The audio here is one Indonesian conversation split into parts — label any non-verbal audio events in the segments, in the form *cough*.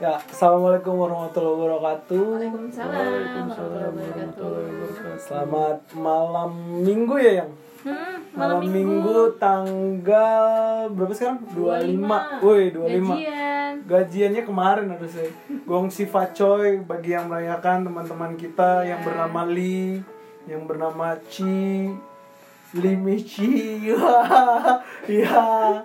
Ya, assalamualaikum warahmatullahi wabarakatuh. Waalaikumsalam warahmatullahi wabarakatuh. Selamat malam minggu ya yang. Hmm, Malam minggu tanggal berapa sekarang? 25. Woi, 25. Gajian. Gajiannya kemarin harusnya. Gongsi Facoy bagi yang merayakan teman-teman kita yang bernama Li, yang bernama Ci, Li Michi. *laughs* ya.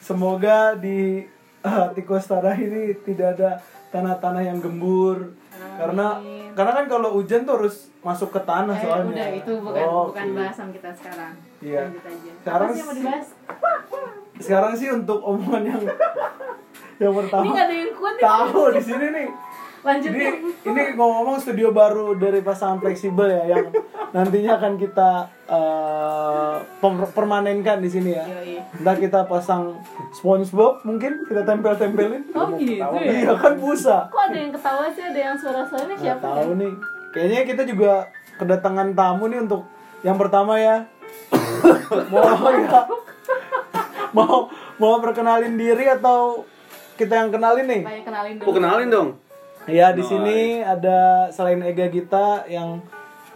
Semoga di *laughs* hati Kostara ini tidak ada tanah-tanah yang gembur. Karena karena kan kalau hujan tuh harus masuk ke tanah Eh, soalnya. udah itu bukan Oh, bukan bahasan kita sekarang. Iya. Aja. Sekarang Apa sih yang mau dibahas? Sekarang sih untuk omongan yang *laughs* yang pertama. Ini nggak ada yang kuat. Tahu di sini nih. Lanjut Ini ya. ini ngomong-ngomong studio baru dari pasangan fleksibel ya yang nantinya akan kita pem- permanenkan di sini ya. Entah kita pasang SpongeBob mungkin kita tempel-tempelin. Oh gitu ya. Iya kan busa. Kok ada yang ketawa sih? Ada yang suara-suaranya Nggak siapa? tahu ya? nih. Kayaknya kita juga kedatangan tamu nih untuk yang pertama ya. *coughs* mau ya. Mau mau perkenalin diri atau kita yang kenalin nih? Kayak kenalin dulu. Aku kenalin dong. Ya di sini ada selain Ega Gita yang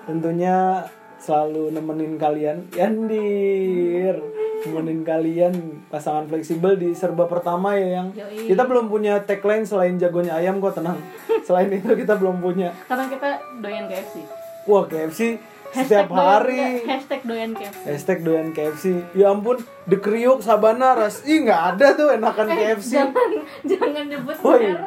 tentunya selalu nemenin kalian, Yandir, nemenin kalian pasangan fleksibel di serba pertama ya yang Yoi. kita belum punya tagline selain jagonya ayam kok tenang. *laughs* Selain itu kita belum punya. Karena kita doyan KFC. Wah KFC Hashtag setiap doyan- hari. enggak, Hashtag doyan KFC. Hashtag doyan KFC. Ya ampun, The Kriuk, Sabana, Ras. Ih nggak ada tuh enakan KFC. Eh, Jangan *laughs* jangan nyebut merek.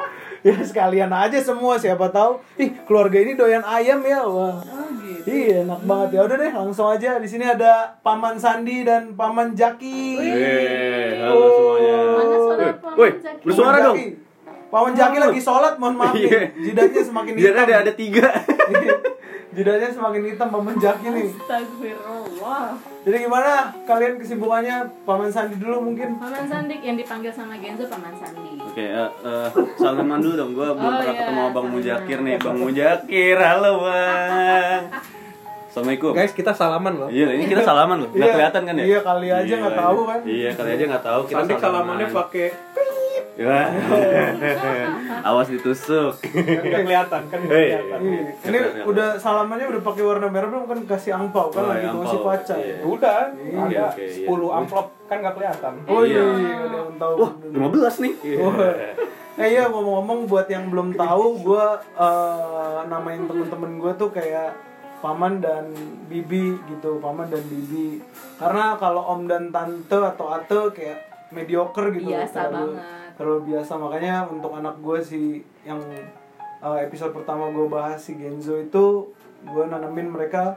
*laughs* ya sekalian aja semua siapa tahu. Ih, keluarga ini doyan ayam ya. Wah. Oh gitu. Iya, enak banget ya. Udah deh, langsung aja. Di sini ada Paman Sandi dan Paman Jaki. Weh, halo semuanya. Mana suara Paman Woi, Jaki? bersuara dong. Jaki. Paman Jaki lagi sholat, mohon maaf nih. Iya. Jidatnya semakin hitam. ada ada tiga. *laughs* Jidatnya semakin hitam Paman Jaki nih. Astagfirullah. Jadi gimana kalian kesibukannya? Paman Sandi dulu mungkin. Paman Sandik yang dipanggil sama Genzo Paman Sandi. Oke, eh, eh, salaman dulu dong. Gue belum Oh, pernah iya, ketemu Bang salaman. Mujakir nih. Bang Mujakir, halo bang. Assalamualaikum. Guys, kita salaman loh. Iya, ini kita salaman loh. Nggak Iya, kelihatan kan ya? iya, kali aja nggak tahu kan. Iya, kali aja nggak tahu. Kita Nanti salamannya pakai Ya. *laughs* Awas ditusuk. nggak kelihatan kan nggak Hei. kelihatan. Ini udah salamannya udah pakai warna merah belum kan kasih angpau kan Oh, lagi iya, ngisi angpau. pacar. Iya. Udah, Iya, ada oke, iya. 10 amplop kan nggak kelihatan. Oh iya, Iya. yang tahu. Wah, 15 nih. Wah. Eh iya ngomong-ngomong buat yang belum tahu, gue namain temen-temen gue tuh kayak paman dan bibi gitu, paman dan bibi. Karena kalau om dan tante atau ate kayak mediocre gitu, Biasa banget. Terlalu biasa. Makanya untuk anak gue sih yang eh, episode pertama gue bahas si Genzo itu gue nanamin mereka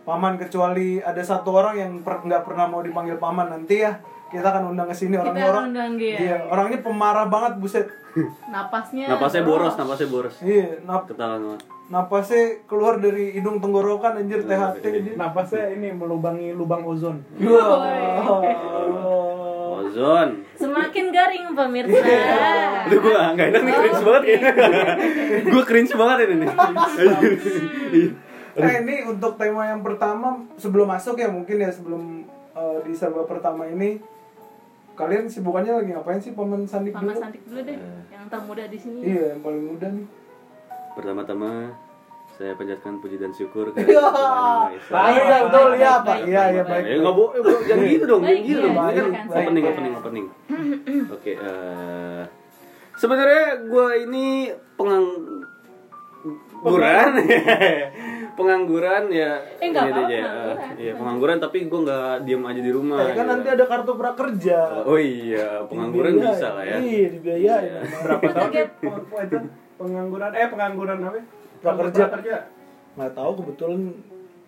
paman kecuali ada satu orang yang per- nggak pernah mau dipanggil paman nanti ya kita akan undang ke sini Kita orangnya orang undang dia. Iya, orangnya pemarah banget buset. *laughs* Napasnya. Napasnya boros, napasnya boros. Iya, nap Ketahuan banget. napasnya keluar dari hidung tenggorokan anjir THT. Napasnya ini melubangi lubang ozon. Wah. *laughs* Ozon. Semakin garing pemirsa. Iya. Aduh gue gak enak nih cringe banget kayaknya Gue cringe banget ini nih Eh ini untuk tema yang pertama sebelum masuk ya mungkin ya sebelum eh, di serba pertama ini kalian sibukannya lagi ngapain sih paman Sandik Paman dulu? Sandik dulu deh, yang termuda di sini. Iya, yang paling muda nih. Pertama-tama saya panjatkan puji dan syukur *laughs* ke Iya. Tuhan Yang Maha Esa. Iya betul ya, Pak. baik, Iya, iya baik, baik. Eh nggak bo, eh, bo- jangan gitu dong, jangan Baik, gitu iya, dong. Ini kan opening, silakan. opening, opening. Oke, eh, sebenarnya gue ini pengangguran, *laughs* pengangguran ya. Eh, nggak ini apa-apa, aja, pengangguran. Iya pengangguran, tapi gue nggak diem aja di rumah. Eh, kan gitu. nanti ada kartu prakerja. Oh iya, pengangguran bisa lah ya. Iya, dibiayain. Iya. Berapa tahun pengangguran eh pengangguran apa? Prakerja. Prakerja. Nggak tahu kebetulan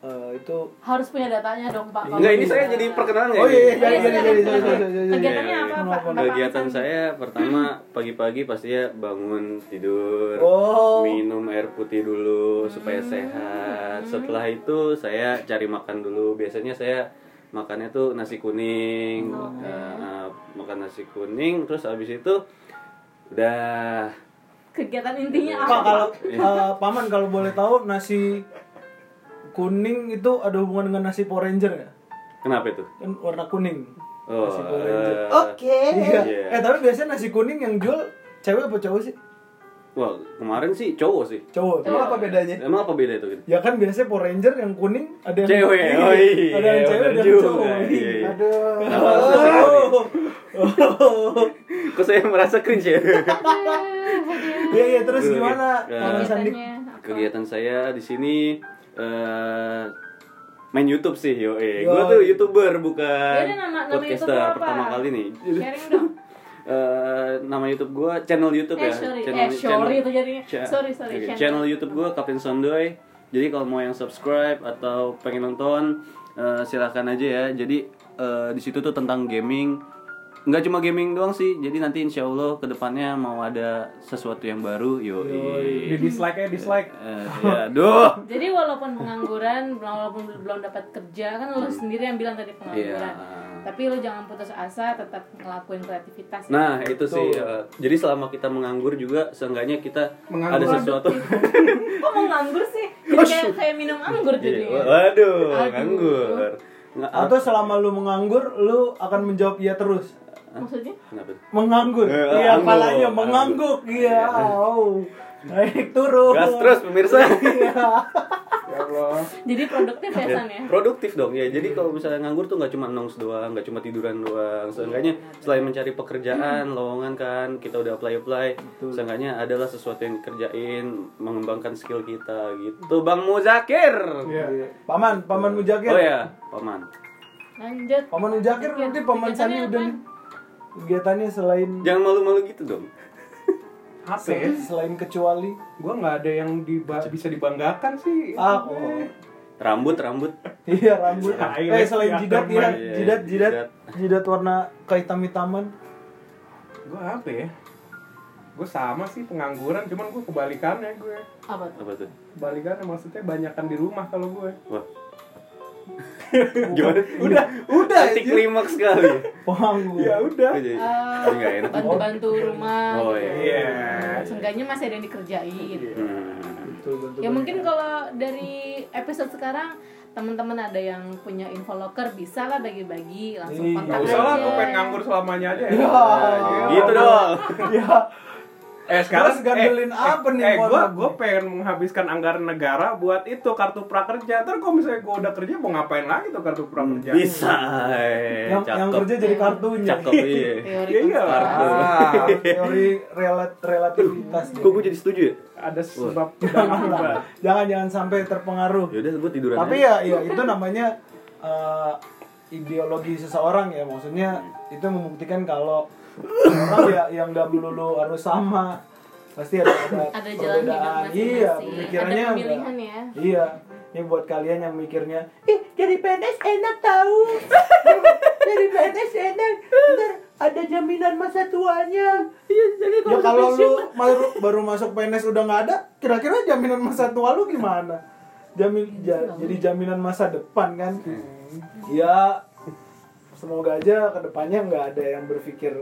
eh, itu Harus punya datanya dong Pak. kalau Enggak, ini saya jadi perkenalan nggak Oh iya, iya, Iya, iya, iya, iya. Kegiatannya apa. Pak? Kegiatan saya pertama pagi-pagi pastinya bangun tidur, Oh. minum air putih dulu supaya sehat. Setelah itu saya cari makan dulu. Biasanya saya makannya tuh nasi kuning, Oke. Eh, makan nasi kuning. Terus habis itu udah Kegiatan intinya Pak apa? kalau eh, paman kalau boleh tahu nasi kuning itu ada hubungan dengan nasi Power Ranger ya? kenapa itu? Kan warna kuning. Oh, Nasi Power Ranger. eh, Iya. Iya. Eh tapi biasanya nasi kuning yang jual cewek apa cowok sih? Wah, kemarin sih cowok sih. Cowok. Emang apa bedanya? Emang apa beda itu? Gitu? Ya kan biasanya Power Ranger yang kuning ada yang Cewek, Iya, oh iya, ada yang cewek bener ada yang cowok. iya, iya. Aduh. Kenapa Oh. *laughs* Oh. Kok saya merasa cringe ya? Iya iya terus Aduh, gimana? iya. Kalau Sandi? Kegiatan saya di sini eh main YouTube sih, yo eh. Yo. Gua tuh YouTuber bukan Yaudah, nama- nama podcaster YouTube pertama kali nih. Sharing dong. *laughs* Eh, nama YouTube gua channel YouTube Eh, ya. sorry. Channel, Eh, sorry itu jadinya. Cha- Sorry, sorry, Oke, channel. Channel YouTube gua Kapten Sondoy. Jadi kalau mau yang subscribe atau pengen nonton eh, silahkan aja ya. Jadi eh, di situ tuh tentang gaming. Nggak cuma gaming doang sih. Jadi nanti insya Allah ke depannya mau ada sesuatu yang baru. Yo. Di dislike ya dislike. Eh, ya, duh. *laughs* Jadi walaupun pengangguran, walaupun belum dapat kerja kan lo sendiri yang bilang tadi pengangguran. Iya. Tapi lo jangan putus asa, tetap ngelakuin kreativitas. ya. Nah itu sih. eh, jadi selama kita menganggur juga, seenggaknya kita Menganggur. ada sesuatu. *laughs* Kok mau nganggur sih? Jadi kayak, kayak minum anggur Iya, jadi. Waduh, Aduh. nganggur. Nggak- atau selama lu menganggur lu akan menjawab iya terus. Maksudnya? Kenapa? Menganggur. Eh, Iya, palanya mengangguk. Iya. Oh. Naik turun. Gas terus pemirsa. *laughs* Iya. Ya Allah. Jadi produktif ya San ya? Produktif dong ya. Jadi kalau misalnya nganggur tuh nggak cuma nongs doang, nggak cuma tiduran doang. Seenggaknya selain mencari pekerjaan, lowongan kan, kita udah apply apply. Seenggaknya adalah sesuatu yang dikerjain, mengembangkan skill kita gitu. Bang Muzakir. Iya. Paman, Paman Mujakir. Oh ya, paman. Lanjut. Paman Mujakir nanti Paman Sani udah. Kegiatannya selain Jangan malu-malu gitu dong. Apa ya? selain kecuali Gua nggak ada yang diba- bisa dibanggakan sih. ah oh. Rambut, rambut. Iya rambut. Highlight Eh selain ya, jidat ya. Iya, jidat jidat jidat. warna kehitam-hitaman. Gue apa ya? Gue sama sih pengangguran, cuman gue kebalikannya gue. Apa tuh? Apa tuh? Kebalikannya maksudnya banyakan di rumah kalau gue. Wah. Gimana? *laughs* Udah, udah. Anti anjir. klimaks sekali. Penganggur. Ya udah. Nggak enak. bantu-bantu rumah Oh, iya. Seenggaknya masih ada yang dikerjain. Hmm. Betul, betul, Ya mungkin kalau dari episode sekarang teman-teman ada yang punya info locker bisa lah bagi-bagi langsung Iya. kontak Gak usah lah, gue pengen nganggur selamanya aja ya. Ya. Gitu dong. Ya, Eh sekarang Terus gandelin apa nih, Eh, mohon gue pengen menghabiskan anggaran negara buat itu kartu prakerja. Terus kalau misalnya gue udah kerja mau ngapain lagi tuh kartu prakerja? Bisa. eh, yang yang cakep. kerja jadi kartunya. Cakep iya. *laughs* Teori Iya, iya. konspirasi. Ah, teori relat relativitas. Kok gue jadi setuju ya? Ada sebab jangan *laughs* jangan jangan sampai terpengaruh. Yaudah gue tiduran Tapi aja. ya, ya itu namanya eh, ideologi seseorang ya. Maksudnya itu membuktikan kalau orang ya yang nggak melulu harus sama. Pasti ada ada, Ada jalan. Iya, Ada pemikirannya pemilihan nggak- ya. Iya. Ini buat kalian yang mikirnya, ih jadi PNS enak tahu. *laughs* jadi PNS enak. Ntar ada jaminan masa tuanya. Iya, jadi Ya kalau lu baru, baru masuk PNS udah nggak ada, kira-kira jaminan masa tua lu gimana? Jamin ja- jadi jaminan masa depan kan? Ya semoga aja ke depannya nggak ada yang berpikir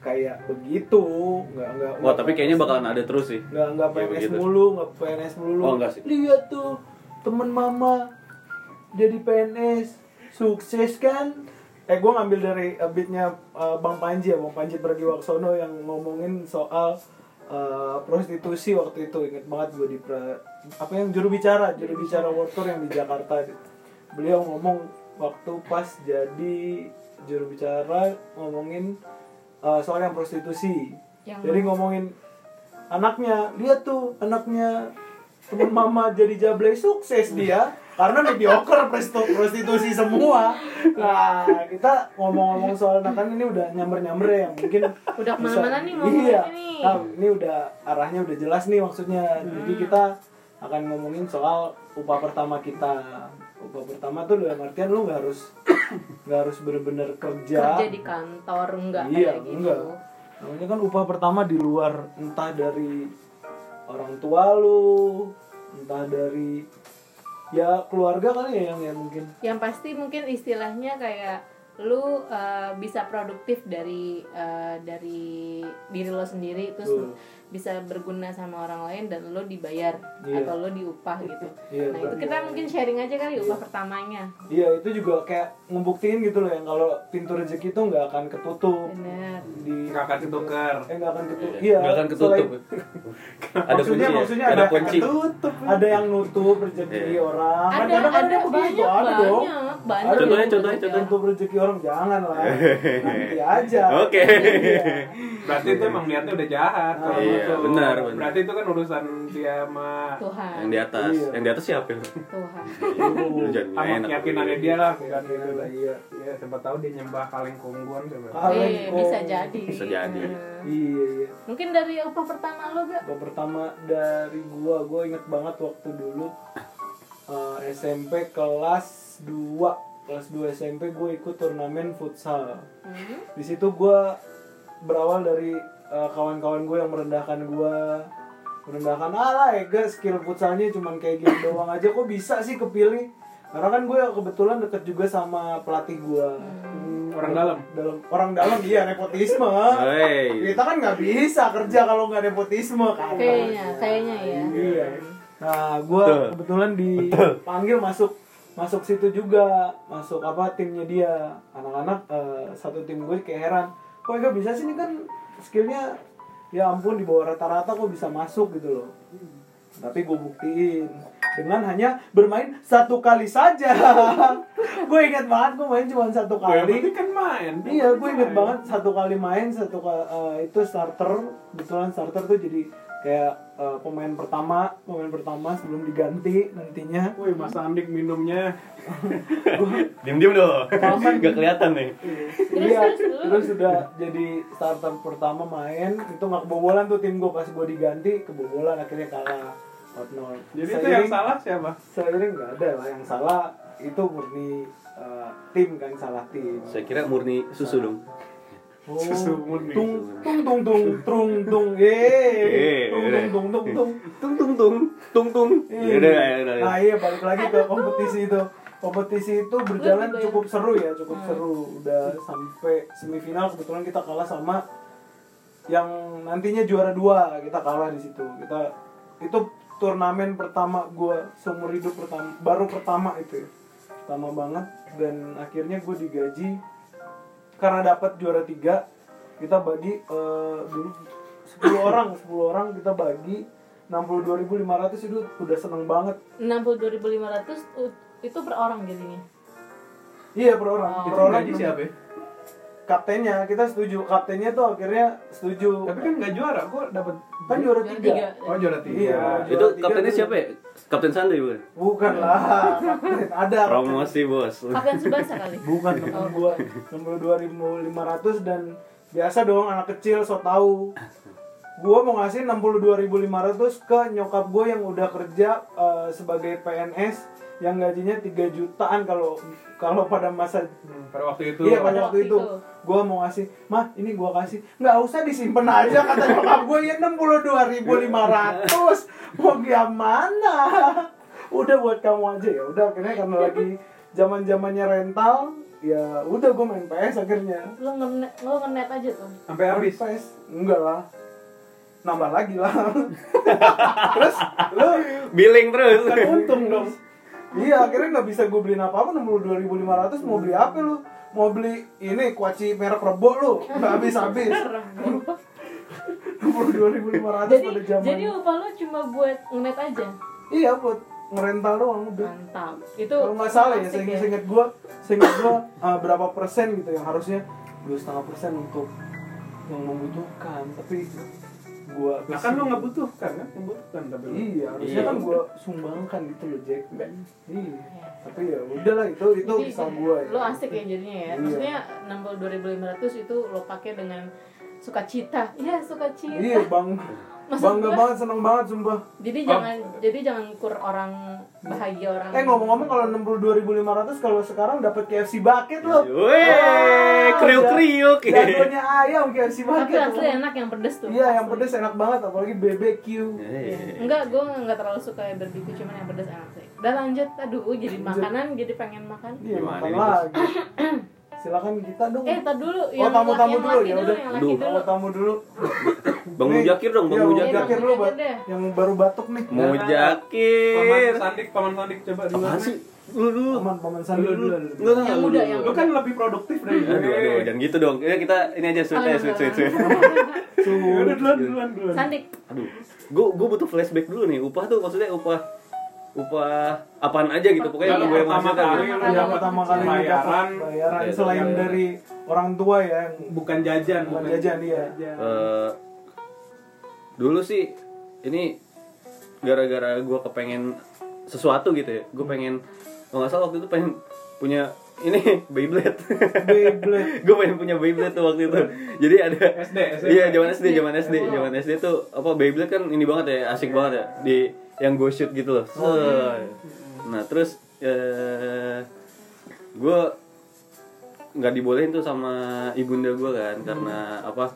kayak begitu, nggak nggak. Wah, tapi kayaknya bakalan ada terus sih. nggak nggak PNS begitu. mulu, nggak PNS mulu. Oh, nggak sih. Lihat tuh temen mama jadi PNS sukses kan? Eh gue ngambil dari uh, beatnya uh, Bang Panji ya, Bang Panji Pragiwaksono yang ngomongin soal uh, prostitusi waktu itu inget banget gue di pra, apa yang juru bicara juru bicara World Tour yang di Jakarta beliau ngomong waktu pas jadi juru bicara ngomongin uh, soal yang prostitusi. Yang jadi ngomongin anaknya lihat tuh anaknya temen mama jadi jablay sukses dia karena mediocre prostitusi semua. Nah kita ngomong-ngomong soal nah kan ini udah nyamber-nyamber ya mungkin Udah ke mana-mana nih ngomongnya iya. nih. nah, ini udah arahnya udah jelas nih maksudnya. Jadi kita akan ngomongin soal upah pertama kita upah pertama tuh dalam artian lu nggak harus *coughs* nggak harus bener-bener kerja kerja di kantor enggak iya kayak gitu. enggak namanya kan upah pertama di luar entah dari orang tua lu entah dari ya keluarga kali ya yang ya mungkin Yang pasti mungkin istilahnya kayak lu uh, bisa produktif dari uh, dari diri lo sendiri terus Betul. Bisa berguna sama orang lain dan lo dibayar Iya. atau lo diupah gitu Iya, nah itu benar. kita mungkin sharing aja kali upah pertamanya Iya itu juga kayak ngebuktiin gitu loh yang kalau pintu rezeki itu nggak akan ketutup benar di Nggak akan ketuker. eh nggak akan ketutup Iya, iya nggak akan ketutup. selain- *laughs* Ada maksudnya kunci ya? maksudnya Ada ada kunci. Tutup. ada yang nutup rezeki Iya. orang Kan ada kadang-kadang ada begitu, banyak ada dong. banyak banyak Ada Contohnya, yang contohnya, gitu ya. contohnya. nutup rezeki orang jangan lah *laughs* nanti aja Oke. Iya. Berarti itu emang niatnya udah jahat. Iya, gitu. benar, benar. Berarti itu kan urusan dia sama Tuhan Yang di atas. Iya. Yang di atas siapa? Tuhan *laughs* sama keyakinannya aku. dia lah bukan gitu lah. iya Iya, siapa tahu dia nyembah kaleng kongguan siapa. Kaleng Eh, bisa jadi Bisa jadi. Hmm. iya iya mungkin dari upah pertama lo gak Gua pertama dari gua gua inget banget waktu dulu eh, SMP kelas 2 kelas 2 SMP gue ikut turnamen futsal Hmm. di situ gue berawal dari uh, kawan-kawan gue yang merendahkan gue merendahkan alah ega skill futsalnya cuman kayak gini doang aja. Kok bisa sih kepilih? Karena kan gue kebetulan deket juga sama pelatih gue Hmm, orang dalam. dalam orang dalam iya nepotisme. Hey. kita kan nggak bisa kerja kalau nggak nepotisme kan? Kayaknya kayaknya ya. Iya. Nah, gue Betul. kebetulan dipanggil masuk masuk situ juga, masuk apa timnya dia. Anak-anak eh, satu tim gue kayak heran, kok enggak bisa sih? Ini kan skillnya ya ampun di bawah rata-rata kok bisa masuk gitu loh. Tapi gue buktiin dengan hanya bermain satu kali saja. *laughs* gue ingat banget gue main cuma satu Oh, yang kali. penting kan main. Iya, gue inget banget satu kali main satu kali itu starter, kebetulan starter tuh jadi kayak eh, pemain pertama, pemain pertama sebelum diganti nantinya. Wih, Mas Andik minumnya. *laughs* Diem-diem dong. Gak kelihatan nih. Iya, terus sudah jadi starter pertama main itu nggak kebobolan tuh tim gue pas gue diganti kebobolan akhirnya kalah 4-0. Jadi itu yang salah siapa? Seiring nggak ada lah yang salah itu murni eh, tim kan salah tim. Saya kira murni susu dong. Oh, Susu murni. tung tung tung tung tung tung Eh, tung tung tung tung Tung tung tung tung tung. Nah iya balik lagi ke kompetisi itu. Kompetisi itu berjalan ya? cukup seru ya, cukup Hmm. seru. Udah sampai semifinal kebetulan kita kalah sama yang nantinya juara dua kita kalah di situ. Kita itu turnamen pertama gua seumur hidup pertama baru pertama itu ya. Pertama banget dan akhirnya gue digaji karena dapat juara tiga kita bagi eh, dulu 10 *coughs* orang 10 orang kita bagi 62.500 itu udah seneng banget 62.500 u- itu per orang jadinya iya per orang Oh. per Itu orang gaji siapa ya? kaptennya kita setuju kaptennya tuh akhirnya setuju Tapi kan nggak juara, kok dapat kan juara tiga tiga. Oh, juara tiga. Iya. Itu tiga kaptennya siapa ya? Kapten Sandy bukan? bukan lah kapten ada Promosi bos. Kapten Subasa kali bukan *laughs* nomor gua nomor 2500 dan biasa dong anak kecil so tahu gua mau ngasih 62.500 ke nyokap gue yang udah kerja eh, sebagai PNS yang gajinya 3 jutaan kalau kalau pada masa Hmm, pada waktu itu. Iya pada waktu waktu itu. itu. Gua mau ngasih Mah ini gua kasih. Nggak usah disimpan aja Kata nyokap gue ya 62.500 Mau gimana Udah buat kamu aja ya Udah. Akhirnya karena lagi zaman zamannya rental Ya udah gue main PS akhirnya. Lo ngenet lo ngenet aja tuh. Sampai habis. PS Enggak lah. Nambah lagi lah. *laughs* Terus Lu Billing terus. kan untung dong Iya akhirnya nggak bisa gue beliin apa-apa 62.500 mau beli apa lu? Mau beli ini kuaci merek rebo lu? Nggak habis-habis. *laughs* 62.500 jadi pada zaman. jadi upah lo cuma buat ngenet aja? Iya buat ngerental doang udah. Mantap. Itu Kalau nggak salah ya, asik seinget, seinget gue Seinget gue uh, berapa persen gitu yang harusnya dua setengah persen untuk yang membutuhkan. Tapi gue Nah kan lu nggak butuhkan kan? Membutuhkan tapi lu. Iya, harusnya Iya. kan gue sumbangkan gitu loh Jack Iya, tapi ya udahlah itu itu kisah gue ya. lo asik ya jadinya ya Iya. maksudnya 62.500 itu lo pakai dengan sukacita iya sukacita Iya bang, Maksud bangga gua- banget, seneng banget sumpah. jadi jangan jadi jangan ukur orang bahagia orang Eh ngomong-ngomong kalau 62.500 kalau sekarang dapat KFC bucket loh. Weh, kriuk-kriuk. Jagonya ayam KFC tapi bucket. asli enak yang pedes tuh Iya, yang pedes enak banget apalagi BBQ. Eh. enggak gue nggak terlalu suka ya barbecue cuman yang pedes enak sih udah lanjut aduh jadi makanan jadi pengen makan Iya, makan lagi. *coughs* silakan kita dong Eh, tar dulu. Oh, tamu-tamu yang dulu, laki ya dulu, udah. Aduh. dulu. tamu tamu dulu Bang Mujakir dong, Bang iya, Mujakir. Bang. deh. yang baru batuk nih Mujakir. Paman Sandik, paman Sandik coba dulu. Apaan sih? Lu dulu. paman paman sandi Dulu. Enggak, enggak, Yang lu muda, dulu. yang Lu kan lebih produktif dari gue. Aduh, aduh, jangan gitu dong. Ya kita ini aja sweet ya, sweet, sweet, sweet. Ya udah duluan, duluan, duluan. Sandik. Aduh, gue gue butuh flashback dulu nih. Upah tuh maksudnya upah upah apaan aja gitu pokoknya Yang gue kali gitu. lu yang pertama kali bayaran, dapat bayaran. Iya, selain iya. dari orang tua ya yang bukan jajan, Bukan jajan, iya. Eh, dulu sih ini gara-gara gue kepengen sesuatu gitu ya. Gue pengen kalau nggak salah waktu itu pengen punya ini *laughs* Beyblade. Beyblade. *laughs* Gue pengen punya Beyblade tuh waktu itu. Jadi ada SD, iya zaman SD zaman SD zaman SD tuh apa Beyblade kan ini banget ya asik banget ya. Di yang go shoot gitu loh. Set. nah terus eh gue nggak dibolehin tuh sama ibunda gue kan karena apa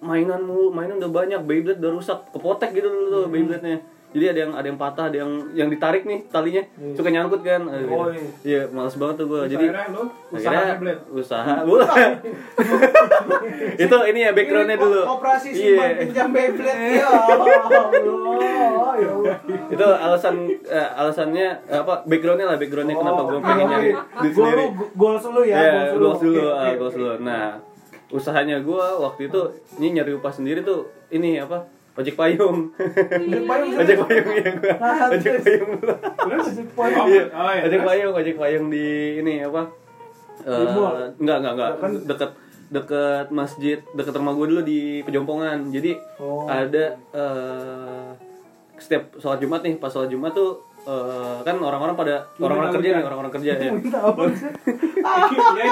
mainan mulu mainan udah banyak Beyblade udah rusak kepotek gitu dulu tuh Beyblade nya jadi ada yang ada yang patah ada yang yang ditarik nih talinya. Suka nyangkut kan? Aduh, Oh, gitu. iya. Males banget tuh gue jadi Akhirnya lu usaha usaha. *laughs* Itu ini ya backgroundnya dulu. Operasi Iya. simpan pinjam Beyblade. Ya Allah ya itu alasan eh, alasannya eh, apa backgroundnya lah backgroundnya kenapa gue pengen nyari duit Gol sendiri. lu goals dulu ya, ya goals dulu ah, goals dulu nah usahanya gue waktu itu ini nyari upah sendiri tuh ini apa ojek payung. Ojek payung ojek payung ya gue Nah, ojek payung. Dulu Ojek payung. Oh, iya oh, iya, ojek payung ojek payung di ini apa? Eh, enggak enggak enggak. Kan- deket deket masjid deket rumah gue dulu di pejompongan jadi Oh. ada eh setiap sholat jumat nih pas sholat jumat tuh eh, kan orang-orang pada orang-orang kerja nih orang-orang kerja ya. Ya *laughs*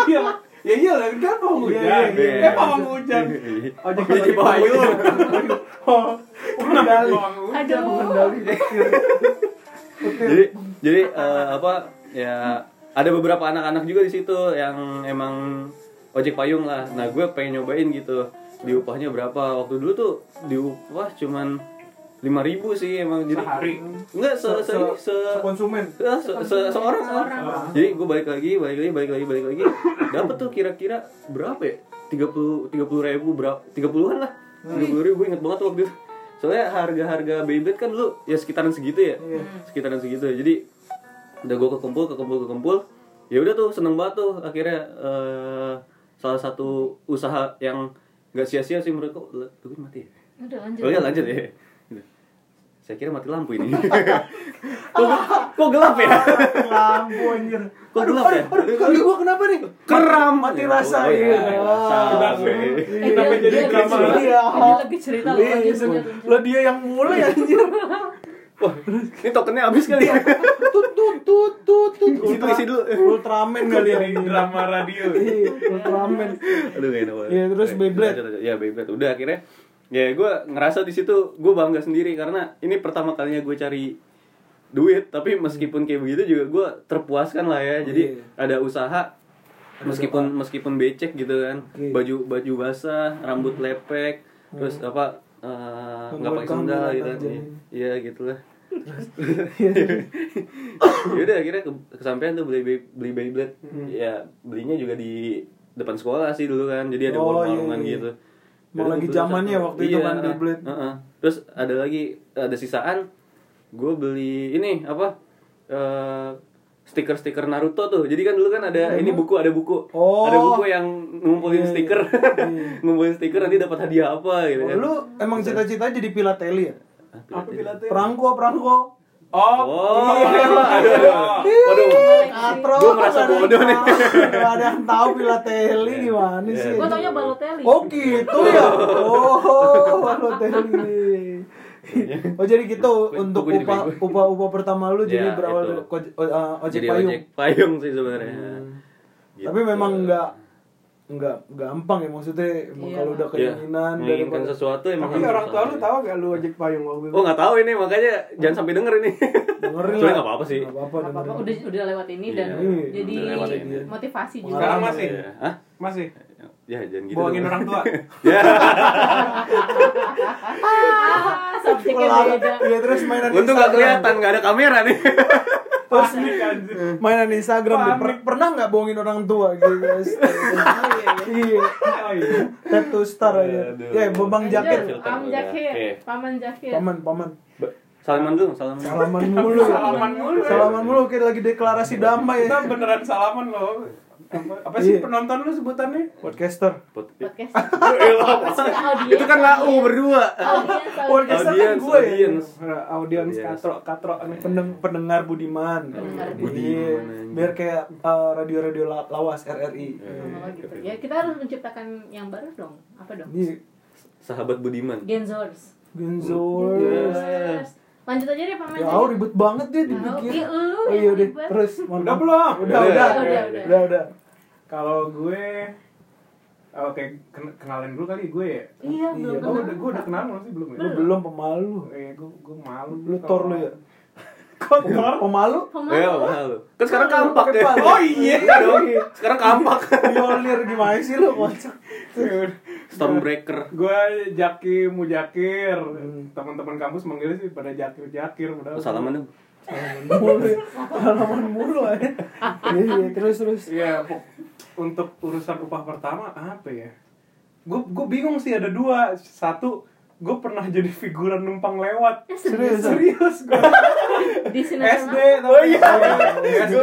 iya ya iya lah kan mau Iya, hujan iya, eh mau hujan ojek ojek ojek payung Oh, mengendali. Bawang hujan. Aduh. Petir. jadi jadi eh, apa ya ada beberapa anak-anak juga di situ yang emang ojek payung lah. Nah gue pengen nyobain gitu. Di upahnya berapa? Waktu dulu tuh di upah cuman lima ribu sih emang jadi Sehari. enggak se se, se, se, konsumen. Ah, se, se- seorang lah. Seorang. Jadi gue balik lagi, balik lagi, balik lagi, balik lagi. Dapat tuh kira-kira berapa ya? Tiga puluh, tiga puluh ribu berapa? Tiga puluhan lah. Tiga puluh ribu gue inget banget waktu itu. Soalnya harga-harga Beyblade kan dulu ya sekitaran segitu ya, Iya. sekitaran segitu. Jadi udah gue kekumpul, kekumpul, kekumpul. Ya udah tuh seneng banget tuh akhirnya eh, salah satu usaha yang nggak sia-sia sih menurutku. Tuh mati ya? Udah lanjut. Oh iya lanjut ya. Saya kira mati lampu ini. *laughs* kok, kok gelap ya? Lampu anjir. Kok gelap ya? Aduh, kaki gua kenapa nih? Keram. Mati rasa Oh, iya. iya. Eh, dia- menjadi dia lagi drama. cerita. Iya. Dia lagi cerita Iya, iya, Lo dia yang mulai anjir. Wah, ini tokennya habis kali ya? Tut tut tut tut tut. Isi dulu, isi dulu. Ultraman kali ya. Jadi *laughs* drama radio Iya, Ultraman. Aduh, gak enak banget. Iya, terus Beyblade. Iya, Beyblade. Udah akhirnya ya gue ngerasa di situ gue bangga sendiri karena ini pertama kalinya gue cari duit tapi meskipun kayak begitu juga gue terpuaskan lah ya jadi Iya. ada usaha meskipun meskipun becek gitu kan Oke. baju baju basah rambut lepek terus apa eh, nggak pakai kehamilan gitu kan iya gitulah *laughs* *laughs* Yaudah akhirnya ke, kesampean tuh beli beli Beyblade. Ya belinya juga di depan sekolah sih dulu kan. Jadi ada Oh, warung-warungan iya, iya. gitu. Mau lagi zamannya waktu itu kan Beyblade. Heeh. Terus ada lagi ada sisaan. Gue beli ini apa? eh, stiker-stiker Naruto tuh. Jadi kan dulu kan ada ini buku, ada buku. Oh. Ada buku yang ngumpulin Iya, iya. stiker. Iya. *laughs* ngumpulin stiker nanti dapat hadiah apa gitu Oh, kan. lu emang cita-cita jadi Pilateli ya? apa pilatnya Perangko, perangko. Oh Oh, iya. aduh, aduh. Waduh. Katro. Gua merasa nggak ada yang bodoh nih. ada yang tahu Pilateli gimana Iya. sih? Gua taunya Balotelli. Oh gitu ya. Oh, Balotelli. Oh jadi gitu untuk upah upah upah pertama lu jadi berawal dari ojek Jadi payung. ojek payung sih sebenarnya. Gitu. Tapi memang nggak nggak gampang ya maksudnya emang Iya. kalau udah ya, keinginan menginginkan daripada- sesuatu emang tapi orang tua lu tahu gak lu ojek payung waktu itu Oh nggak tahu ini makanya jangan sampai denger ini. dengerin Soalnya nggak apa-apa sih. Nggak apa-apa Nggak apa-apa, udah udah lewat ini dan Iya, jadi udah lewat ini. motivasi juga. sekarang masih Iya. Hah? masih Ya jangan gitu. bohongin orang tua *laughs* Ya. *laughs* Ah, subjeknya beda. Iya terus mainan Untung nggak kelihatan nggak ada kamera nih. *laughs* Panik, anjir. mainan Instagram deh. Per- pernah nggak bohongin orang tua gitu guys *laughs* iya Oh, iya. tap to star aja ya bebang jaket Jakir, Oke. Paman Jakir. paman paman Salaman dulu, salaman. dulu. salaman mulu ya Salaman mulu, salaman mulu kayak lagi deklarasi damai Kita beneran salaman loh. Apa, apa sih Iya. penonton lu sebutannya? podcaster Pod- Podcast. *laughs* Itu kan lau berdua. Podcaster kan Audience, gue ya. audience. Audiens Audiens. katro katro aneh. Pendeng- pendengar Budiman Pendengar Iya. Budiman, biar kayak uh, radio-radio la- lawas RRI Oh, gitu. Ya kita harus menciptakan yang baru dong. Apa dong? ini Sahabat Budiman. Genzors. Genzor Genzors. Lanjut aja deh Paman ya oh ribet banget dia Tahu. dibikin Ih, lu oh iya deh ribet. terus Udah belum? udah Udah, udah udah, udah udah. udah udah Kalau gue Oke, ken- kenalin dulu kali gue ya. Iya, Iya. belum. Oh, kenal. udah gue udah kenal belum sih belum ya? lu belum pemalu Eh, gue gue malu. lu tor lu ya Kok tor? pemalu Pemalu. Eh, malu. Kan sekarang kampak ya. Oh iya. dong. Sekarang kampak. pionir gimana sih lu kocak Stormbreaker. gue Jaki Mujakir. Hmm. Teman-teman kampus manggilnya sih pada Jakir Jakir. Udah. Salaman dong. Salaman mulu ya salaman mulu aja *laughs* iya iya terus terus Iya, untuk urusan upah pertama apa ya? Gue gue bingung sih ada dua. Satu, gue pernah jadi figuran numpang lewat. Eh, serius. Serius gue. Di sini SD oh iya SD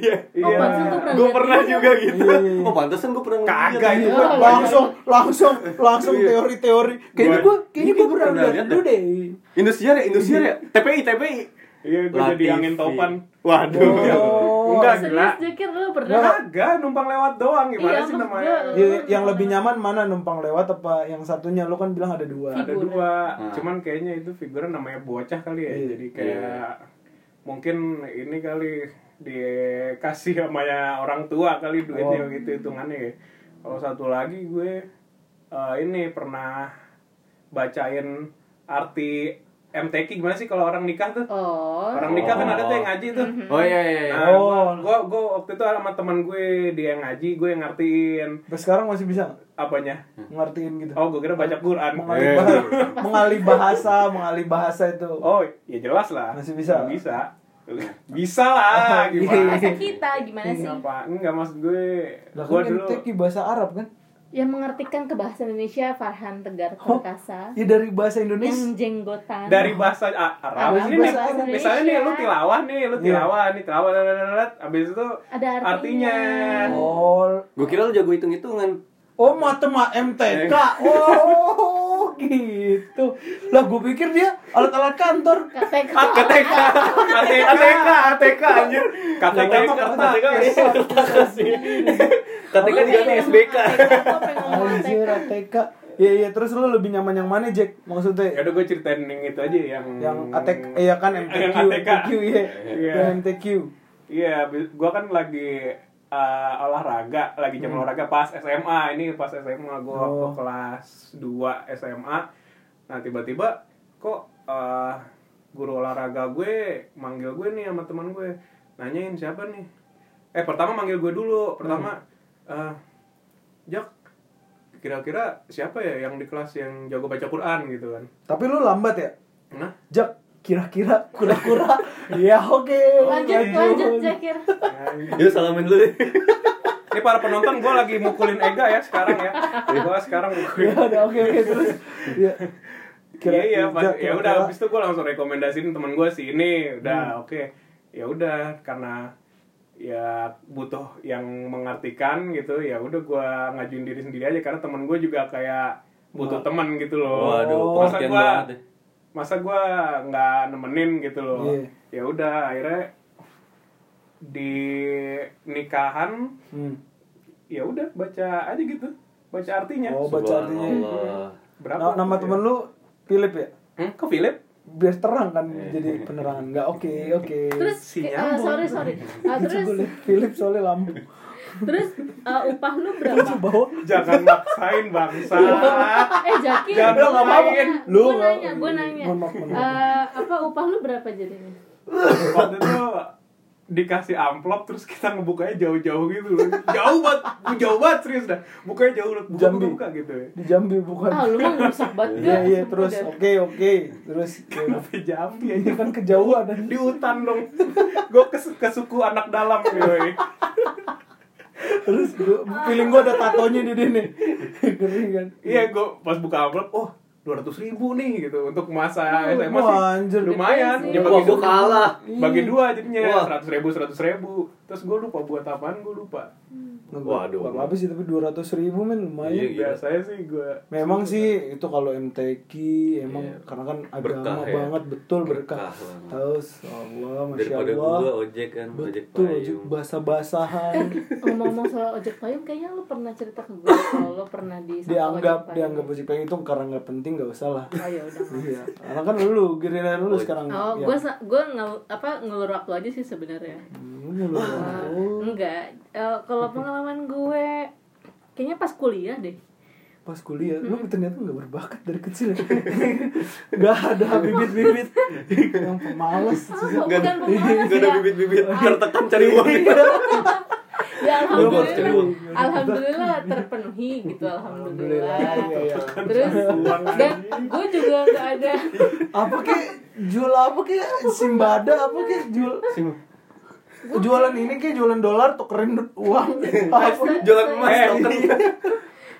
Iya. Oh, pernah Gue pernah juga gitu. Iya, iya. Oh, pantesan gue pernah. Kagak itu Oh, langsung langsung langsung Iya. teori-teori kayaknya Gua- gue kayaknya Iya, gue gua pernah lihat lihat lu dah. deh Indosiar ya, Indosiar ya. TPI, TPI. Iya, gue jadi angin topan. Waduh. Oh. Enggak Serius gila. Jakir lu pernah? Kagak, numpang lewat doang gimana Iya, sih namanya? Ya, yang lebih nyaman mana numpang lewat apa yang satunya lu kan bilang ada dua Ada Figuran. dua, Nah. cuman kayaknya itu figuran namanya bocah kali ya. Iya. Jadi kayak mungkin ini kali dikasih sama ya orang tua kali duitnya Oh. gitu hitungannya ya. Kalau satu lagi gue eh, ini pernah bacain arti MTQ gimana sih kalau orang nikah tuh? Oh. Orang nikah kan ada tuh yang ngaji tuh. Oh iya iya. iya. Nah, Oh. gua, gua waktu itu sama teman gue dia yang ngaji, gue yang ngertiin Sampai sekarang masih bisa apanya. ngertiin gitu Oh, gue kira baca Quran. mengalih Eh. bahasa, mengalih bahasa mengalih bahasa itu Oh, ya jelas lah. Masih bisa? Nggak Bisa. Bisa lah, Oh, iya. gimana? Masa kita gimana sih? Enggak, enggak maksud gue. lah Gue kan dulu MTQ bahasa Arab kan Yang mengartikan ke bahasa Indonesia Farhan Tegar Perkasa. ya dari bahasa Yang Indonesia jenggotan. dari bahasa A- Arab. Ini nih, Indonesia. misalnya nih lu tilawah nih, lu Iya. tilawah nih, tilawah lalat Habis itu Ada artinya. artinya. oh Gue kira lu jago hitung-hitungan. oh matematika MTK oh gitu lah gue pikir dia alat-alat kantor KTK. KTK, ATK, ATK anjir. KTK mah kertas. Kertas sih. KTK diganti SBK. Anjir, ATK Iya iya terus lu lebih nyaman yang mana Jack maksudnya Ya udah gue ceritain yang itu aja yang yang ATK iya kan MTQ Yang ATK. MTQ iya Iya. yang MTQ Iya, gua kan lagi uh, olahraga, lagi jam olahraga pas SMA. Ini pas SMA gua waktu Oh. kelas 2 SMA. Nah, tiba-tiba kok uh, guru olahraga gue manggil gue nih sama teman gue. Nanyain siapa nih? Eh, pertama manggil gue dulu. Pertama eh Jak kira-kira siapa ya yang di kelas yang jago baca Quran gitu kan. tapi lu lambat ya Nah, Jack kira-kira kura-kura *laughs* ya oke Lanjut, lanjut Jakir. ya, Yuk salamin dulu deh. *laughs* Ini para penonton gue lagi mukulin Ega ya sekarang ya. Gue sekarang ya mukulin. udah oke oke terus ya Iya iya, pas, Jack, ya udah habis itu gue langsung rekomendasiin teman gue sih ini udah oke. Ya udah karena ya butuh yang mengartikan gitu ya udah gue ngajuin diri sendiri aja karena teman gue juga kayak butuh teman gitu loh. Waduh, masa gue masa gue nggak nemenin gitu loh. Iya. Ya udah akhirnya di nikahan Hmm. ya udah baca aja gitu baca artinya Oh, baca artinya. Berapa Na- nama Ya. temen lu Philip ya hmm, ke Philip biar terang kan jadi penerangan nggak oke *laughs* oke Terus Si eh, nyambung. sorry sorry. *laughs* Ah, terus boleh Philip soalnya lampu terus eh, upah lu berapa? bawa jangan maksain bangsa eh Jakir. Jangan gua nggak nanya. Lu nggak- nanya, gua nanya. Eh, apa upah lu berapa jadinya? waktu itu dikasih amplop terus kita ngebukanya jauh-jauh gitu loh. Jauh banget, jauh banget serius dah. Bukanya jauh buka, Jambi. buka, buka gitu ya. Di Jambi bukan. ah lu mah ngerusak banget Iya iya terus oke oke terus *laughs* ya, Sampai Jambi aja ini kan kejauhan *laughs* di hutan dong. Gue ke, ke suku anak dalam yoi. terus gua, feeling gua ada tatonya di sini *laughs* kan Iya, gue pas buka amplop, oh dua ratus ribu nih gitu untuk masa Oh, SMA sih anjir. lumayan ya bagi gua dua kalah. bagi dua jadinya seratus ribu seratus ribu terus gue lupa buat apaan gue lupa Waduh. Gak apa-apa sih tapi 200 ribu men lumayan Iya, iya. biasanya sih gue Memang sih itu kalau MTQ emang Iya. karena kan Berkah agama ya. banget betul berkah. Berkah. Tahu Allah masya Daripada Allah. gua ojek kan, ojek Betul ojek payung. basah-basahan. ngomong-ngomong soal ojek payung kayaknya lu pernah cerita ke gue kalau lu pernah di satu dianggap ojek dianggap ojek payung itu karena nggak penting nggak usah lah. oh ya udah Iya, karena kan lu giliran lu Oh, sekarang. oh ya. gue gue ngel apa ngelur waktu aja sih sebenarnya Hmm, Eh, enggak. Eh, kalau pengalaman gue kayaknya pas kuliah deh. Pas kuliah? Lu ternyata nggak berbakat dari kecil *laughs* nggak ada bibit-bibit. Yang pemalas. Oh, Gak ada, bukan pemalas gak ada ya. bibit-bibit tertekan cari uang. *laughs* ya alhamdulillah. cari uang. alhamdulillah terpenuhi gitu alhamdulillah. Alhamdulillah, iya, iya. terus dan gue juga nggak ada. Apa kek? Jual apa kek? Simbada apa kek? Jual jualan ini kek jualan dolar tukerin uang *laughs* apa Jualan emas Eh, token.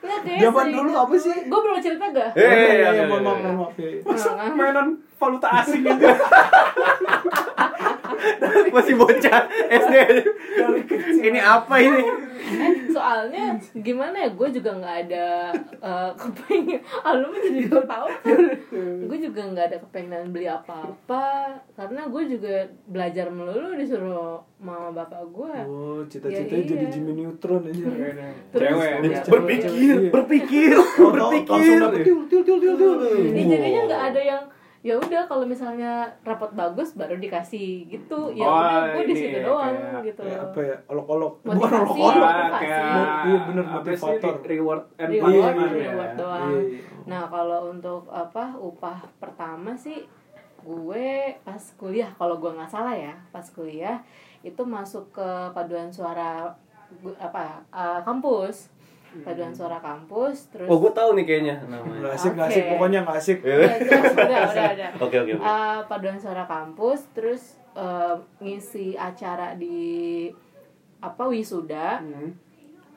nggak kayak zaman dulu apa sih gue belum cerita gak Eh, iya, iya, iya, iya, mohon iya, maaf, iya. iya, iya. masa mainan valuta asing aja *laughs* Masih bocah SD. Ini apa ini? Soalnya gimana ya gue juga nggak ada eh, kepengen *laughs* ah lu jadi ketawa kan? Gue juga nggak ada kepengen beli apa-apa karena gue juga belajar melulu disuruh mama bapak gue oh cita-citanya Ya, jadi iya. Jimmy Neutron aja. *laughs* Cewek. Iya, Berpikir, iya. berpikir, berpikir. langsung dapet. Til til til til til Jadi jadinya nggak ada yang ya udah kalau misalnya rapot bagus baru dikasih gitu ya Oh, udah gue di situ doang kayak- gitu kayak apa ya olok-olok bukan olok-olok motivasi. kayak Iya, bener, motivator. reward and reward ya. reward doang Iya, iya. nah kalau untuk apa upah pertama sih gue pas kuliah kalau gue nggak salah ya pas kuliah itu masuk ke paduan suara apa eh, kampus paduan suara kampus terus Oh, gue tahu nih kayaknya nggak namanya. asik nggak asik Oke. pokoknya nggak asik Iya. udah, udah, udah, udah, udah. Oke, oke, oke. Eh, paduan suara kampus terus eh, ngisi acara di apa wisuda Hmm.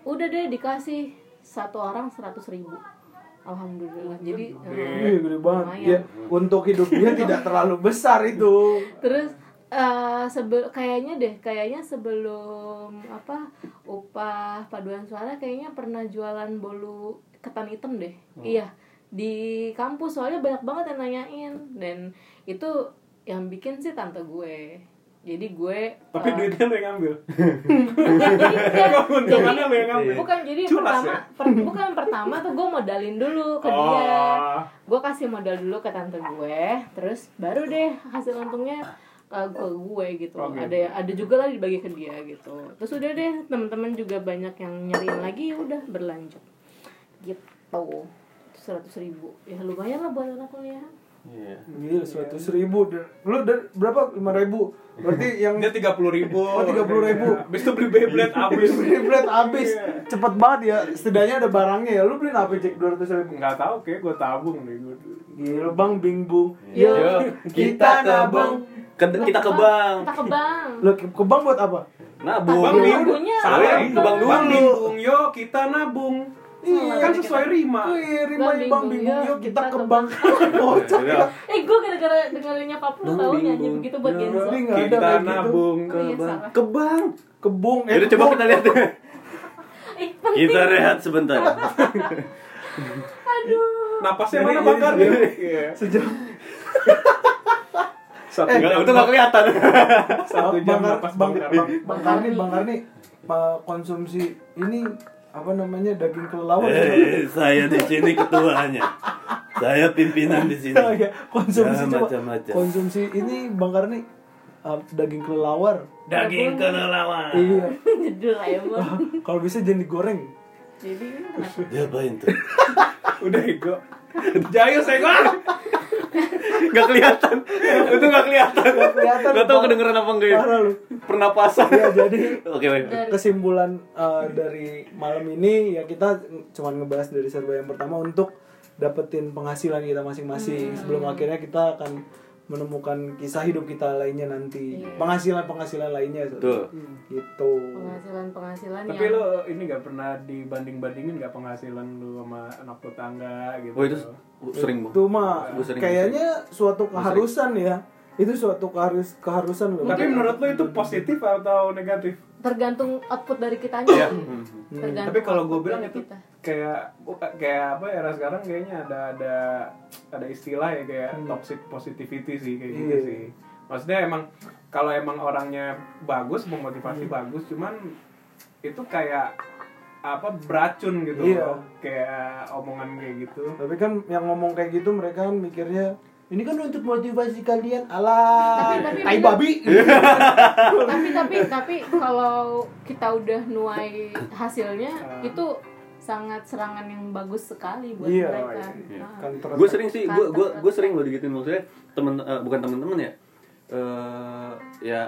udah deh dikasih satu orang seratus ribu alhamdulillah jadi eh, Iya gede banget lumayan. ya untuk hidup dia *laughs* tidak terlalu besar itu terus eh sebel kayaknya deh kayaknya sebelum apa upah paduan suara kayaknya pernah jualan bolu ketan hitam deh. Iya di kampus soalnya banyak banget yang nanyain. Dan itu yang bikin sih tante gue. Jadi gue tapi eh, duitnya lo yang ngambil. Jadi, enggak, *laughs* Keuntungannya jadi- lo yang ngambil. Bukan jadi Culas pertama ya? per- bukan pertama tuh gue modalin dulu ke dia. Oh. gue kasih modal dulu ke tante gue terus baru deh hasil untungnya ke, ke gue gitu. Oke. ada ada juga lah dibagi ke dia gitu. Terus udah deh teman-teman juga banyak yang nyariin lagi ya udah berlanjut. Gitu. Seratus ribu. Ya lumayan lah buat anak kuliah Iya. Iya seratus ribu lu dari berapa lima ribu berarti *laughs* yang dia tiga puluh ribu Oh, 30.000. habis *laughs* itu beli Beyblade habis beli berat habis Iya. cepet banget ya setidaknya ada barangnya ya lu beliin apa cek dua ratus ribu nggak tahu kayak gue tabung nih gue gila bang bing bung Yo, Yo, kita ke bank. Ke- kita ke bank. kita ke bank lu ke ke bank buat apa Nabung. Bang Iya, Bingung, lagunya salah apa? itu Bang Bang dulu. Bingung, yo kita nabung. Iya, kan sesuai rima. Wih, rima Bang bang bingung, bingung yuk, kita ke ke bank kocak *laughs* ya eh gue gara-gara dengerin nyokap lu Bang tau nyanyi begitu buat Ya, Genzo ini nggak ada Kita gitu nabung Oh, ke iya, bank. salah. Ke bank. ke bung eh Yaudah coba bung. kita lihat. *laughs* eh Kita rehat sebentar. *laughs* aduh Napasnya mana bakar? Iya. sejam Satu Eh, Enggak, itu nggak kelihatan. Satu jam bang, napas bang, bakar. bang, bang Karni bang Karni ma- konsumsi ini apa namanya daging kelelawar Eh, saya di sini ketuanya. Saya pimpinan di sini. Ya, konsumsi Ya, macam-macam. konsumsi ini bang Karni uh, daging kelelawar Daging kelelawar. iya Ah, kalau bisa jangan digoreng jadi? Diapain tuh? *laughs* Udah ego. Jayus ego. Nggak kelihatan. Itu nggak kelihatan. Nggak kelihatan. Nggak tahu kedengeran apa enggak ya. Parah lu. Pernapasan. Ya jadi Oke, baik. Kesimpulan eh, dari malam ini ya kita cuma ngebahas dari serba yang pertama untuk dapetin penghasilan kita masing-masing sebelum akhirnya kita akan menemukan kisah hidup kita lainnya nanti Iya. penghasilan penghasilan lainnya Betul. gitu penghasilan penghasilan Tapi yang lo ini gak pernah dibanding-bandingin gak penghasilan lu sama anak tetangga gitu? Oh itu sering itu banget. mah Gua sering- kayaknya suatu keharusan ya itu suatu keharus keharusan loh Tapi menurut lo itu positif atau negatif? Tergantung output dari kitanya Iya. tergantung Tapi kalau gue bilang itu kita. kayak kayak apa era sekarang kayaknya ada ada ada istilah ya kayak toxic positivity sih kayak gitu Iya. sih. Maksudnya emang kalau emang orangnya bagus memotivasi bagus cuman itu kayak apa beracun gitu Iya. loh. Kayak omongan kayak gitu. tapi kan yang ngomong kayak gitu mereka kan mikirnya ini kan untuk motivasi kalian alah Tapi- tapi tai babi *laughs* tapi tapi tapi kalau kita udah nuai hasilnya Ah. itu sangat serangan yang bagus sekali buat Iya, mereka iya. Nah. kan gue sering sih gue gue gue sering loh digituin maksudnya temen eh, bukan temen-temen ya eh ya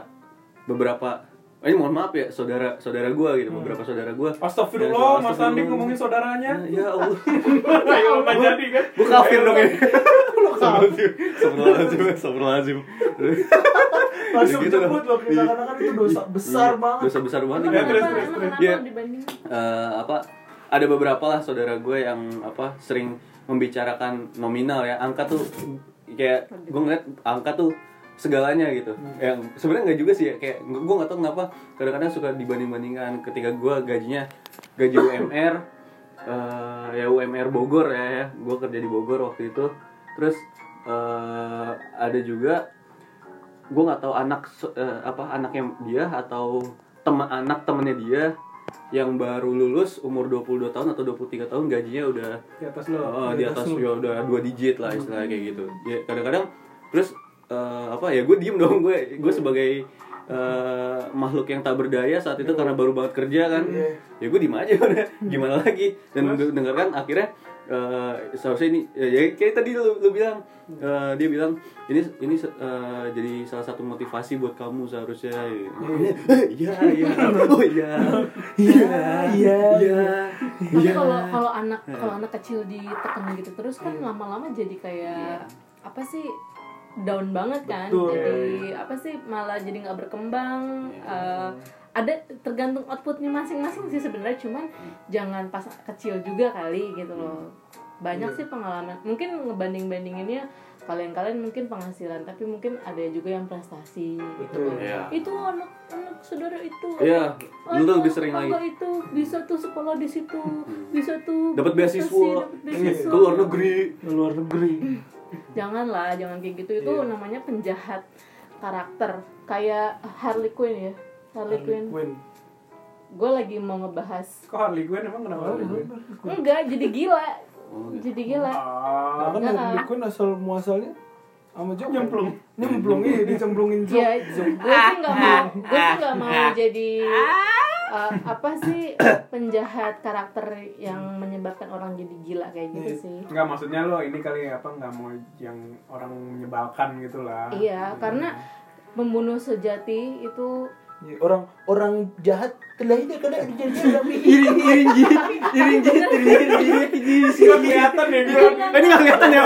beberapa ini mohon maaf ya saudara saudara gue gitu beberapa saudara gue Astagfirullah, Mas Andi ngomongin saudaranya. ya Allah *laughs* Ayo nggak jadi kan? gue kafir dong ya *laughs* kafir. Astagfirullahaladzim Astagfirullahaladzim. Langsung Gitu jemput loh. kita kadang-kadang itu dosa besar Iya, banget. dosa besar banget. Ya, terus, kenapa, terus, Iya. dibanding Eh, apa ada beberapa lah saudara gue yang apa sering membicarakan nominal ya. Angka tuh kayak gue ngeliat angka tuh segalanya gitu. Yang sebenarnya nggak juga sih ya kayak gue nggak tahu kenapa kadang-kadang suka dibanding bandingkan ketika gue gajinya gaji UMR eh, ya UMR Bogor ya, ya. gue kerja di Bogor waktu itu terus eh, ada juga gue nggak tahu anak eh, apa anaknya dia atau teman anak temennya dia yang baru lulus umur 22 tahun atau 23 tahun gajinya udah Di atas lo. oh, di atas ya udah dua digit lah istilahnya kayak gitu. Ya kadang-kadang terus eh, apa ya gue diem dong gue gue sebagai eh, makhluk yang tak berdaya saat itu karena baru banget kerja kan. Iya. ya gue diem aja *laughs* udah. Gimana lagi? Dan dengarkan akhirnya eh, seharusnya ini ya, ya kayak tadi lu, lu bilang eh, dia bilang ini ini eh, jadi salah satu motivasi buat kamu seharusnya. Iya iya. Oh iya. Iya iya iya. Tapi kalau kalau anak kalau anak kecil ditekan gitu terus kan lama-lama jadi kayak apa sih down banget kan. Betul. jadi apa sih malah jadi nggak berkembang Eh, ada tergantung outputnya masing-masing sih sebenarnya cuman jangan pas kecil juga kali gitu loh banyak sih pengalaman mungkin ngebanding-bandinginnya kalian-kalian mungkin penghasilan tapi mungkin ada juga yang prestasi gitu Betul. kan. Iya. itu anak anak saudara itu Iya, lu tuh Anak lebih sering lagi. itu bisa tuh sekolah di situ bisa tuh Dapat beasiswa. dapat beasiswa. ke luar negeri ke luar negeri janganlah jangan kayak gitu itu Iya. namanya penjahat karakter kayak Harley Quinn ya Harley, Quinn. Queen gue lagi mau ngebahas. Kok Harley Quinn? Emang kenapa Harley Quinn? enggak jadi gila. Oh, gitu. jadi gila. Nah, Ah, kan Enggak. Harley Quinn asal muasalnya? Sama Joker? Nyemplung. nyemplung iya dicemplungin ya Joker. gue sih nggak mau gue sih nggak mau jadi uh, apa sih penjahat karakter yang menyebabkan orang jadi gila kayak gitu Iya. sih. Enggak maksudnya lo ini kali apa nggak mau yang orang menyebalkan gitu lah. iya karena pembunuh sejati itu Iya, orang orang jahat terlahir karena ada jadi orang iring iring jit iring jit iring jit Nggak kelihatan ya dia. Eh, ini nggak kelihatan ya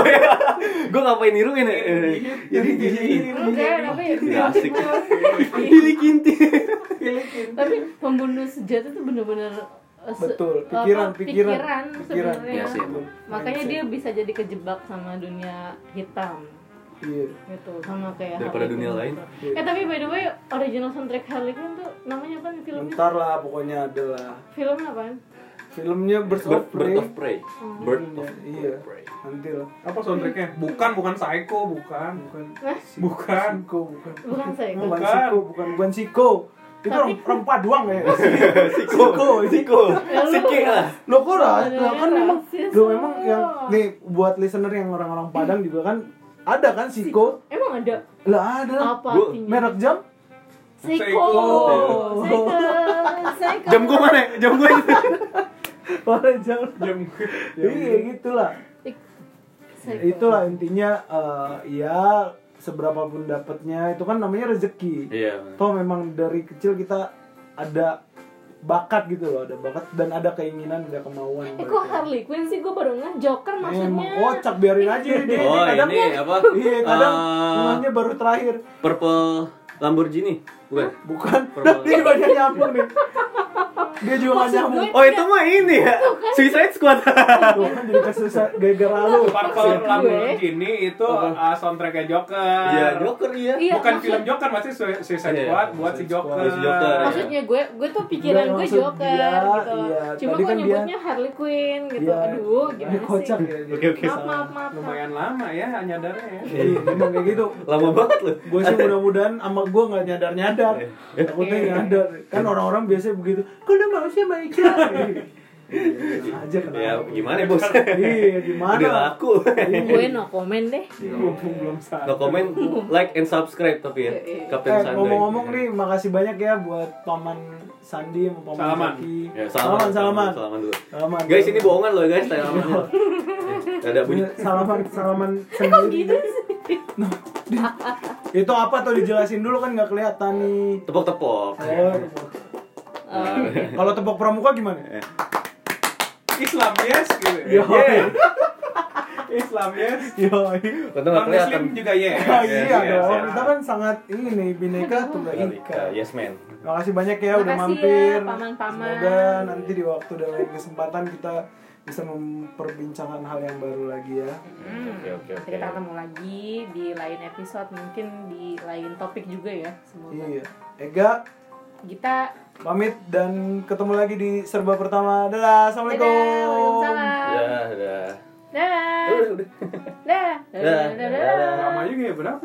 gue ngapain niruin ya iring jit asik iring inti tapi pembunuh bener-bener uh, Betul, pikiran, pikiran, pikiran pikiran. sebenarnya Iya makanya dia bisa jadi kejebak sama dunia hitam iya. Gitu sama kayak Daripada Harley dunia lain. gitu. eh tapi by the way original soundtrack Harley Quinn tuh namanya apa nih filmnya? Bentar lah pokoknya ada lah. Filmnya apa? Filmnya Birds of bird, Prey. bird of prey. Bird of iya. Prey. Nanti lah. Apa soundtracknya? Bukan, bukan Psycho, bukan. bukan. Nah, Bukan. Siko bukan. Bukan saya bukan Bukan. Bukan bukan Siko itu orang Tapi- orang Paduang ya. Siko siko sike lah. Lo kok lah kan memang lo lo. memang yang nih buat listener yang orang-orang Padang juga kan ada kan Siko? emang ada? Lah ada. Lah apa Gua- artinya? merek jam? Seiko. Seiko. Seiko. Seiko jam gue mana? Jam gue itu merek jam. Jam *laughs* iya gitulah. Itulah intinya eh, ya seberapa pun dapatnya itu kan namanya rezeki. Iya. toh memang dari kecil kita ada bakat gitu loh ada bakat dan ada keinginan ada kemauan Eh kok Harley Quinn sih gue baru ngeh Joker Eh, maksudnya emang kocak biarin aja dia, dia Oh, kadang ini apa? *laughs* iya kadang ngehnya baru terakhir Purple Lamborghini. Bukan. bukan dia banyak nyambung nih dia juga nggak nyambung Oh, itu mah ini ya. Suicide Squad. tuh kan jadi kesusah gara-gara lu Purple Gue. Lamborghini itu uh, soundtracknya Joker. Iya, Joker iya. Iya, Bukan film Joker, masih Sui- Suicide Iya. Squad buat si Joker. Buat si Joker, iya. maksudnya gue gue tuh pikiran gue Joker dia, gitu iya. cuma gue kan nyebutnya dia- Harley Quinn gitu Iya. aduh gimana kocak sih ya Oke, oke. maaf maaf maaf Lumayan lama ya nyadarnya ya. iya memang kayak gitu Lama banget loh. gue sih mudah-mudahan sama gue nggak nyadar nyadar Iya. takutnya nyadar kan orang-orang biasanya begitu kalau manusia baik *laughs* ya Iya, aja kenapa Ya, gimana, Bos? iya gimana Udah laku. gue no comment deh Iya. Belum. No comment, like and subscribe tapi ya. Kapten Eh, Sandoy. ngomong-ngomong nih, makasih banyak ya buat paman Sandi sama paman Salaman. Ya, salaman, salaman. Salaman dulu. Salaman. Guys, ini bohongan loh guys, salamannya. Eh, Ada bunyi. Salaman, salaman kok sendiri. gitu *laughs* Itu apa tuh dijelasin dulu kan nggak kelihatan nih. Tepok-tepok. Oh, kalau tepuk pramuka gimana? Islam yes gitu. Yo, Yeah. *laughs* Islam yes. yo. Untung nggak Non kelihatan. Muslim juga yes. *laughs* Oh, Yes, iya yes, dong, yes. kita kan sangat ini bineka tunggal ika. Yes man. Makasih banyak ya udah Makasih mampir. ya, paman-paman. Semoga nanti di waktu dan lain kesempatan kita bisa memperbincangkan hal yang baru lagi ya. Hmm, Oke, oke, oke. kita ketemu lagi di lain episode mungkin di lain topik juga ya semoga Iya. Ega kita pamit dan ketemu lagi di serba pertama. Dadah, assalamualaikum. dadah waalaikumsalam Ya, udah. dadah Udah, udah. dadah dadah dadah, dadah. Lama juga ya berapa?